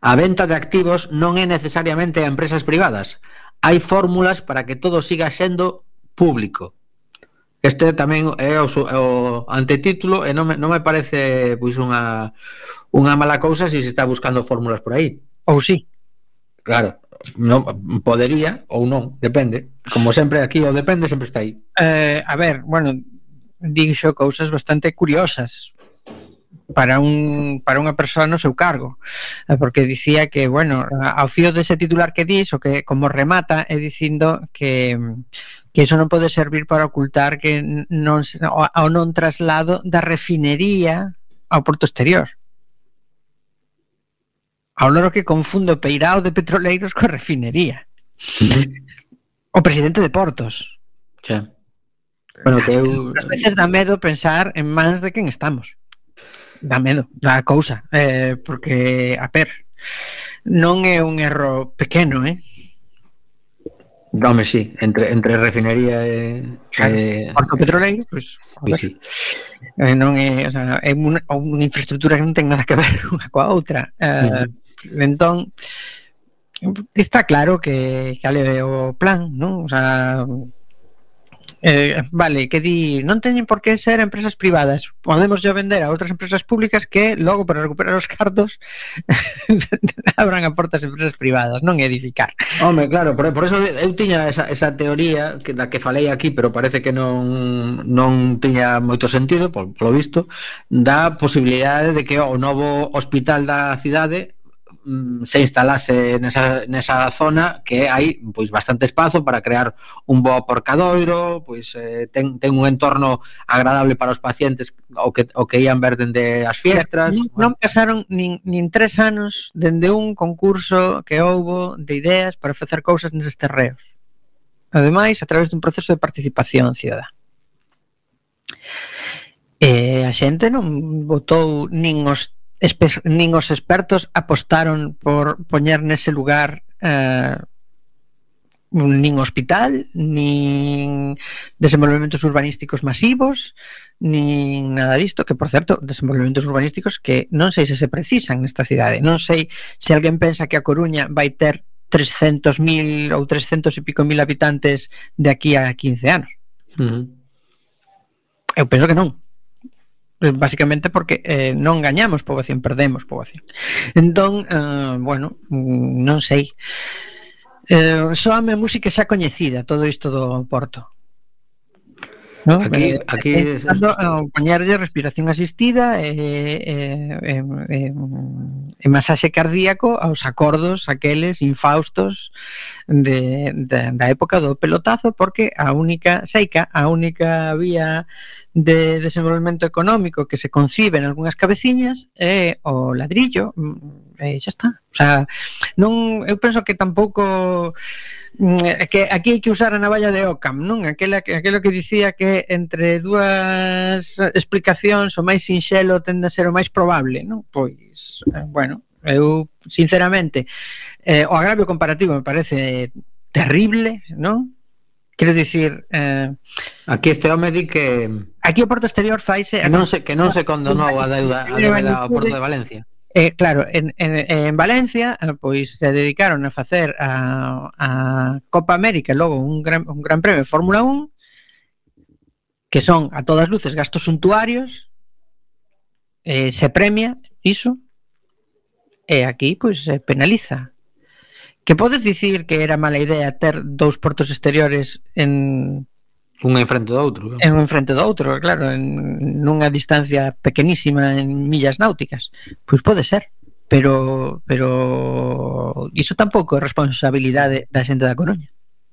A venta de activos non é necesariamente a empresas privadas. Hai fórmulas para que todo siga sendo público. Este tamén é o, o antetítulo e non me, non me parece pois unha, unha mala cousa se se está buscando fórmulas por aí. Ou sí. Claro non, podería ou non, depende. Como sempre aquí o depende sempre está aí. Eh, a ver, bueno, dixo cousas bastante curiosas para un para unha persoa no seu cargo, eh, porque dicía que, bueno, ao fío dese titular que dis, o que como remata é dicindo que que iso non pode servir para ocultar que non ao non traslado da refinería ao porto exterior. Ao loro que confundo o peirao de petroleiros coa refinería. o presidente de Portos. Xa. Bueno, que eu... As veces dá medo pensar en mans de quen estamos. Dá medo, dá cousa. Eh, porque, a per, non é un erro pequeno, eh? Dame, sí, entre, entre refinería e... Claro, e... Porto petroleiro, pois... Pues, sí, sí. Eh, non é, o sea, é unha, unha infraestructura que non ten nada que ver unha coa outra. Eh. Entón, está claro que que é o plan, non? O sea, Eh, vale, que di, non teñen por que ser empresas privadas. Podemos yo vender a outras empresas públicas que logo para recuperar os cartos abran a portas empresas privadas, non edificar. Home, claro, por, por eso eu tiña esa, esa teoría que da que falei aquí, pero parece que non non tiña moito sentido, por, polo visto, da posibilidade de que o novo hospital da cidade mm, se instalase nesa, nesa zona que hai pois bastante espazo para crear un bo porcadoiro, pois eh, ten, ten un entorno agradable para os pacientes o que, o que ian ver dende as fiestras. Non, bueno. non pasaron nin, nin tres anos dende un concurso que houbo de ideas para facer cousas neses terreos. Ademais, a través dun proceso de participación cidadá. E a xente non votou nin os nin os expertos apostaron por poñer nese lugar eh, nin hospital, nin desenvolvementos urbanísticos masivos, nin nada disto, que por certo, desenvolvementos urbanísticos que non sei se se precisan nesta cidade, non sei se alguén pensa que a Coruña vai ter 300.000 ou 300 e pico mil habitantes de aquí a 15 anos. Uh -huh. Eu penso que non. Eh, basicamente porque eh, non gañamos poboación, perdemos poboación. Entón, eh, bueno, mm, non sei. Eh, soame a música xa coñecida, todo isto do Porto. No? Aquí, aquí eh, es... poñerlle respiración asistida e, e, e, e, e masaxe cardíaco aos acordos aqueles infaustos de, de, da época do pelotazo porque a única seica, a única vía de desenvolvemento económico que se concibe en algunhas cabeciñas é o ladrillo e xa está. O sea, non, eu penso que tampouco Mm, que aquí hai que usar a navalla de Ockham, non? Aquela, que aquelo que dicía que entre dúas explicacións o máis sinxelo tende a ser o máis probable, non? Pois, eh, bueno, eu sinceramente eh, o agravio comparativo me parece terrible, non? Quero dicir, eh, aquí este home di que aquí o Porto Exterior faise que non se que non se condonou a deuda a deuda ao Porto de Valencia. Eh, claro, en, en, en Valencia eh, pois se dedicaron a facer a, a Copa América logo un gran, un gran premio de Fórmula 1 que son a todas luces gastos suntuarios eh, se premia iso e aquí pois se penaliza. Que podes dicir que era mala idea ter dous portos exteriores en Un enfrente do outro. É un enfrente do outro, claro, en, nunha distancia pequenísima en millas náuticas. Pois pode ser, pero pero iso tampouco é responsabilidade da xente da Coruña.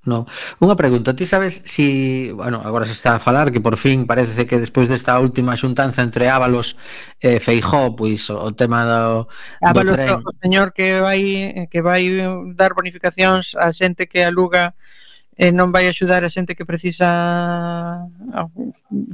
No. Unha pregunta, ti sabes si, bueno, agora se está a falar que por fin parece que despois desta última xuntanza entre Ábalos e eh, Feijó, pois o tema do, Ábalos, tren... o señor que vai que vai dar bonificacións a xente que aluga eh, non vai axudar a xente que precisa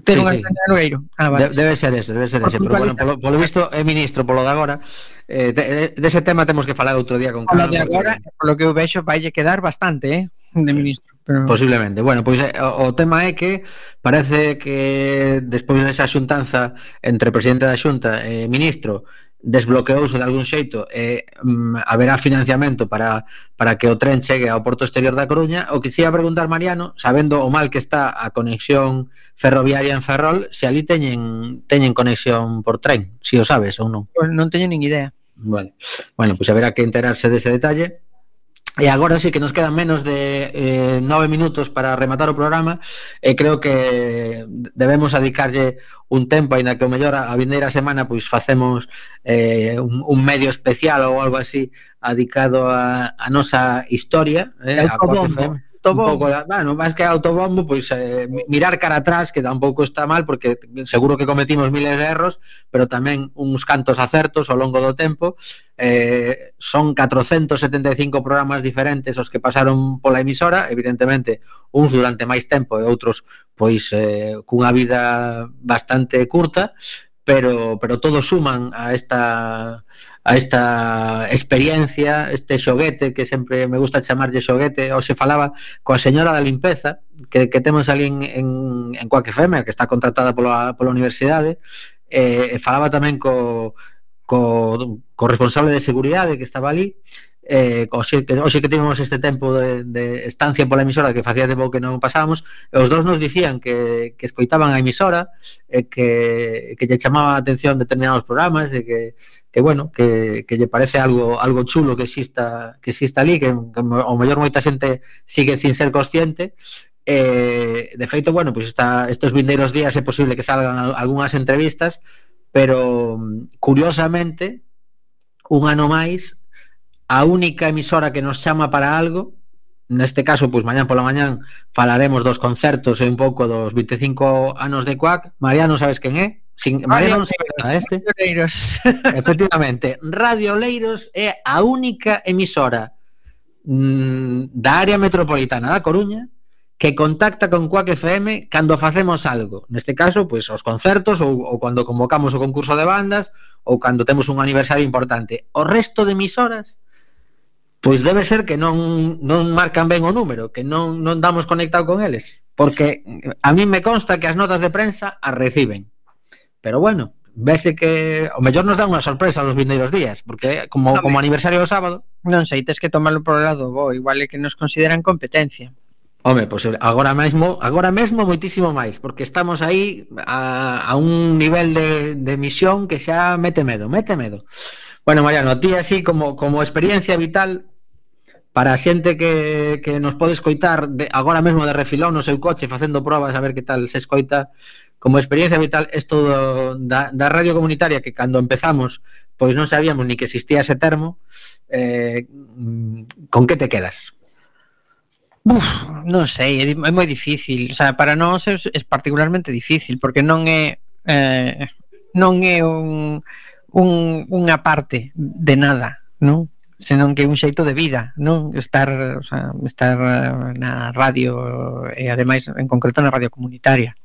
ter sí, unha sí. Nogueiro. Ah, vale. De, debe ser ese, debe ser ese, pero bueno, polo, polo visto é ministro polo de agora. Eh, eh dese de, de tema temos que falar outro día con Polo de agora, polo que eu vexo vaille quedar bastante, eh, de ministro. Pero... Posiblemente. Bueno, pois eh, o, o tema é que parece que despois desa xuntanza entre presidente da Xunta e ministro desbloqueouse de algún xeito e mm, haberá financiamento para, para que o tren chegue ao porto exterior da Coruña, o que se ia preguntar Mariano, sabendo o mal que está a conexión ferroviaria en Ferrol, se ali teñen teñen conexión por tren, si o sabes ou non. Pues non teño nin idea. Vale. Bueno, pois pues haberá que enterarse dese detalle. E agora sí que nos quedan menos de eh, nove minutos para rematar o programa e creo que debemos adicarlle un tempo, aínda que o mellor a, a vindeira semana pois facemos eh, un, un medio especial ou algo así adicado a, a nosa historia, eh, a Cuatro FM autobombo. Un pouco, bueno, máis que autobombo, pois eh, mirar cara atrás, que tampouco está mal, porque seguro que cometimos miles de erros, pero tamén uns cantos acertos ao longo do tempo. Eh, son 475 programas diferentes os que pasaron pola emisora, evidentemente, uns durante máis tempo e outros pois eh, cunha vida bastante curta, pero pero todos suman a esta a esta experiencia, este xoguete que sempre me gusta chamarlle xoguete, ou se falaba coa señora da limpeza, que, que temos ali en, en, en Coaque FM, que está contratada pola, pola universidade, eh, falaba tamén co, co, co responsable de seguridade que estaba ali, eh, oxe, que, oxe que tivemos este tempo de, de estancia pola emisora que facía tempo que non pasábamos e os dous nos dicían que, que escoitaban a emisora e que, que lle chamaba a atención determinados programas e que, que bueno, que, que lle parece algo algo chulo que exista que exista ali, que, que ao mellor moita xente sigue sin ser consciente. Eh, de feito, bueno, pois pues está, estes vindeiros días é posible que salgan algunhas entrevistas pero mm, curiosamente un ano máis a única emisora que nos chama para algo neste caso, pois mañán pola mañán falaremos dos concertos e un pouco dos 25 anos de Cuac. Mariano, sabes quen é? Sin, Mariano non sabe nada este. Radio Leiros. Efectivamente, Radio Leiros é a única emisora mm, da área metropolitana da Coruña que contacta con Cuac FM cando facemos algo. Neste caso, pois os concertos ou, ou cando convocamos o concurso de bandas ou cando temos un aniversario importante. O resto de emisoras Pois debe ser que non non marcan ben o número, que non non damos conectado con eles, porque a mí me consta que as notas de prensa as reciben. Pero bueno, vese que o mellor nos dá unha sorpresa nos vindeiros días, porque como Dame. como aniversario do sábado, non sei, tes que tomarlo por o lado bo, igual é que nos consideran competencia. Home, pois agora mesmo, agora mesmo moitísimo máis, porque estamos aí a, a un nivel de, de misión que xa mete medo, mete medo. Bueno, Mariano, ti así como, como experiencia vital, para a xente que, que nos pode escoitar de, agora mesmo de refilón no seu coche facendo probas a ver que tal se escoita como experiencia vital isto do, da, da radio comunitaria que cando empezamos pois non sabíamos ni que existía ese termo eh, con que te quedas? Uf, non sei, é, é moi difícil o sea, para nós é, é particularmente difícil porque non é eh, non é un, un, unha parte de nada non? senón que un xeito de vida, non? Estar, o sea, estar eh, na radio e ademais en concreto na radio comunitaria.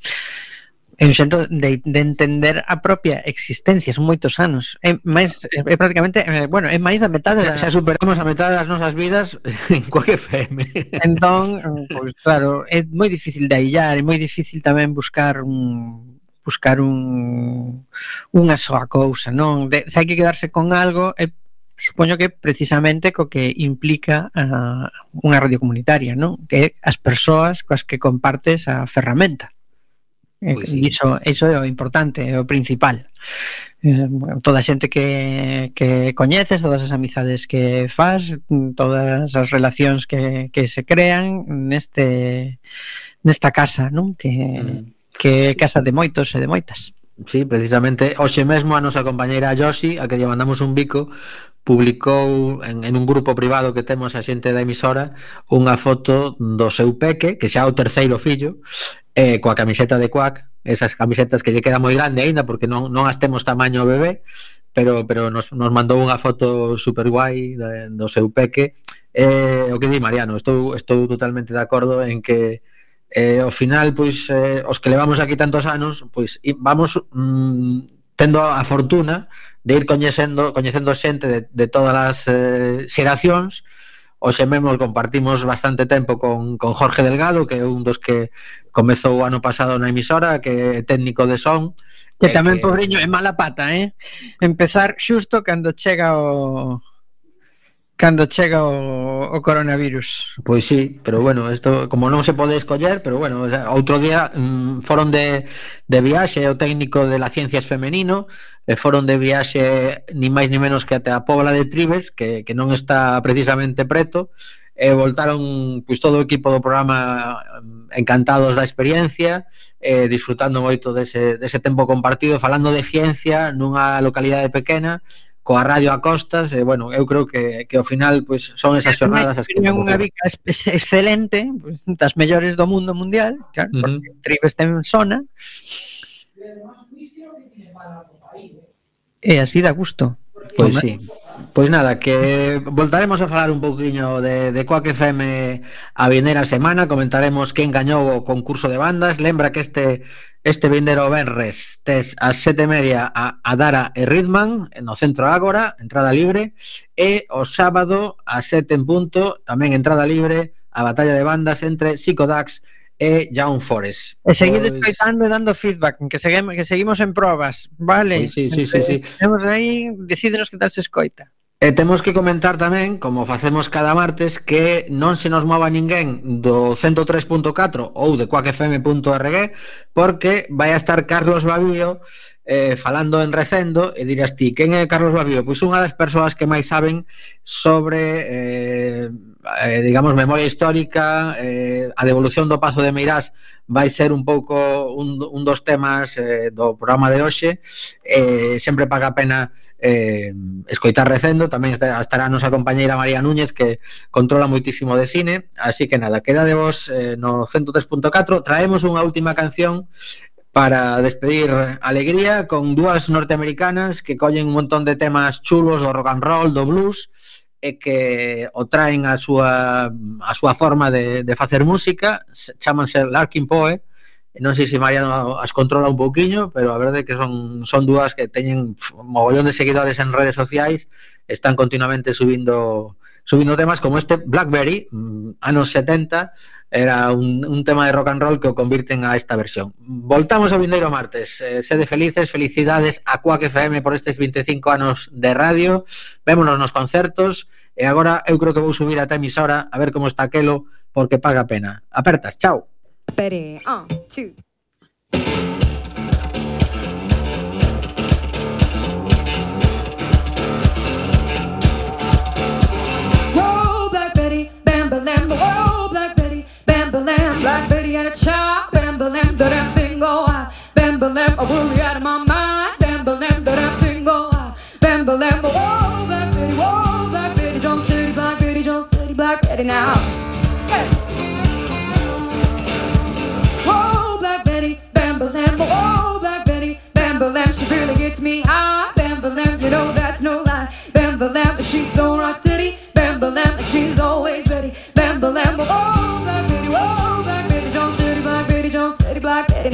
É un xeito de, de entender a propia existencia, son moitos anos. É máis é prácticamente, eh, bueno, é máis da metade da... Xa, xa superamos a metade das nosas vidas en cualquier FM. Entón, pois pues, claro, é moi difícil de aillar, é moi difícil tamén buscar un, buscar un unha soa cousa, non? De, se hai que quedarse con algo é supoño que precisamente co que implica a, unha radio comunitaria, non? Que as persoas coas que compartes a ferramenta. Eh, pois sí. iso, iso é o importante, é o principal. Eh, toda a xente que, que coñeces, todas as amizades que faz, todas as relacións que, que se crean neste nesta casa, non? Que, mm. que é casa de moitos e de moitas. Sí, precisamente, hoxe mesmo a nosa compañeira Josi, a que lle mandamos un bico, publicou en, en un grupo privado que temos a xente da emisora unha foto do seu peque, que xa o terceiro fillo, eh, coa camiseta de Quack, esas camisetas que lle queda moi grande aínda porque non, non as temos tamaño bebé, pero pero nos, nos mandou unha foto super guai do seu peque. Eh, o que di Mariano, estou estou totalmente de acordo en que eh, ao final pois eh, os que levamos aquí tantos anos, pois vamos mm, tendo a fortuna de ir coñecendo coñecendo xente de, de todas as eh, xeracións. Oxe mesmo compartimos bastante tempo con, con Jorge Delgado, que é un dos que comezou o ano pasado na emisora, que é técnico de son. Que tamén, que... pobreño, é mala pata, eh? Empezar xusto cando chega o, Cando chega o, o coronavirus. Pois sí, pero bueno, isto como non se pode escoller, pero bueno, o sea, outro día mm, foron de, de viaxe o técnico de las ciencias femenino, e foron de viaxe ni máis ni menos que até a Pobla de Tribes, que, que non está precisamente preto, e voltaron pois todo o equipo do programa mm, encantados da experiencia, eh, disfrutando moito dese, dese tempo compartido, falando de ciencia nunha localidade pequena, coa radio a costas e bueno, eu creo que, que ao final pois, son esas xornadas as que... Unha bica excelente, pues, das mellores do mundo mundial, claro, uh -huh. porque Tribes ten zona. E así da gusto. Pois pues, sí. Pois nada, que voltaremos a falar un pouquiño de, de Quack FM a vindeira semana Comentaremos quen gañou o concurso de bandas Lembra que este este vindeiro Benres tes as sete media a, a Dara e Ritman no Centro Ágora, entrada libre E o sábado a sete en punto, tamén entrada libre a batalla de bandas entre Psicodax e Young Forest. E seguid pois... escoitando e dando feedback, que seguimos, que seguimos en probas, vale? Pois sí, sí, sí, sí. Temos aí, decídenos que tal se escoita. E temos que comentar tamén, como facemos cada martes, que non se nos mova ninguén do 103.4 ou de cuacfm.org porque vai a estar Carlos Babío eh, falando en recendo e dirás ti, quen é Carlos Babío? Pois unha das persoas que máis saben sobre eh, eh, digamos, memoria histórica, eh, a devolución do Pazo de Meirás vai ser un pouco un, un dos temas eh, do programa de hoxe. Eh, sempre paga a pena eh, escoitar recendo, tamén estará a nosa compañeira María Núñez que controla moitísimo de cine, así que nada, queda de vos eh, no 103.4. Traemos unha última canción para despedir alegría con dúas norteamericanas que collen un montón de temas chulos do rock and roll, do blues e que o traen a súa, a súa forma de, de facer música, chamanse Larkin Poe, non sei se Mariano as controla un pouquiño, pero a verdade é que son, son dúas que teñen pf, mogollón de seguidores en redes sociais, están continuamente subindo subindo temas como este Blackberry, mm, anos 70, era un, un tema de rock and roll que o convirten a esta versión. Voltamos ao vindeiro martes. Eh, sede felices, felicidades a Quack FM por estes 25 anos de radio. Vémonos nos concertos e agora eu creo que vou subir a emisora a ver como está aquelo porque paga pena. Apertas, chao. Pere, on, two. a. Bam, bam, bam, da damn thing go high. Bam, bam, bam, I worry out of my mind. Bam, bam, bam, da damn thing go high. Bam, bam, bam, whoa, that bitty, whoa, that bitty, jump steady black, bitty, jump steady black, ready now. Hey. Whoa, black Betty, bam, bam, bam, black Betty, bam, bam, she really gets me high. Bam, bam, you know that's no lie. Bam, bam, she's so rock steady. Bam, bam, bam, she's always ready. Bam, bam, bam, oh. back.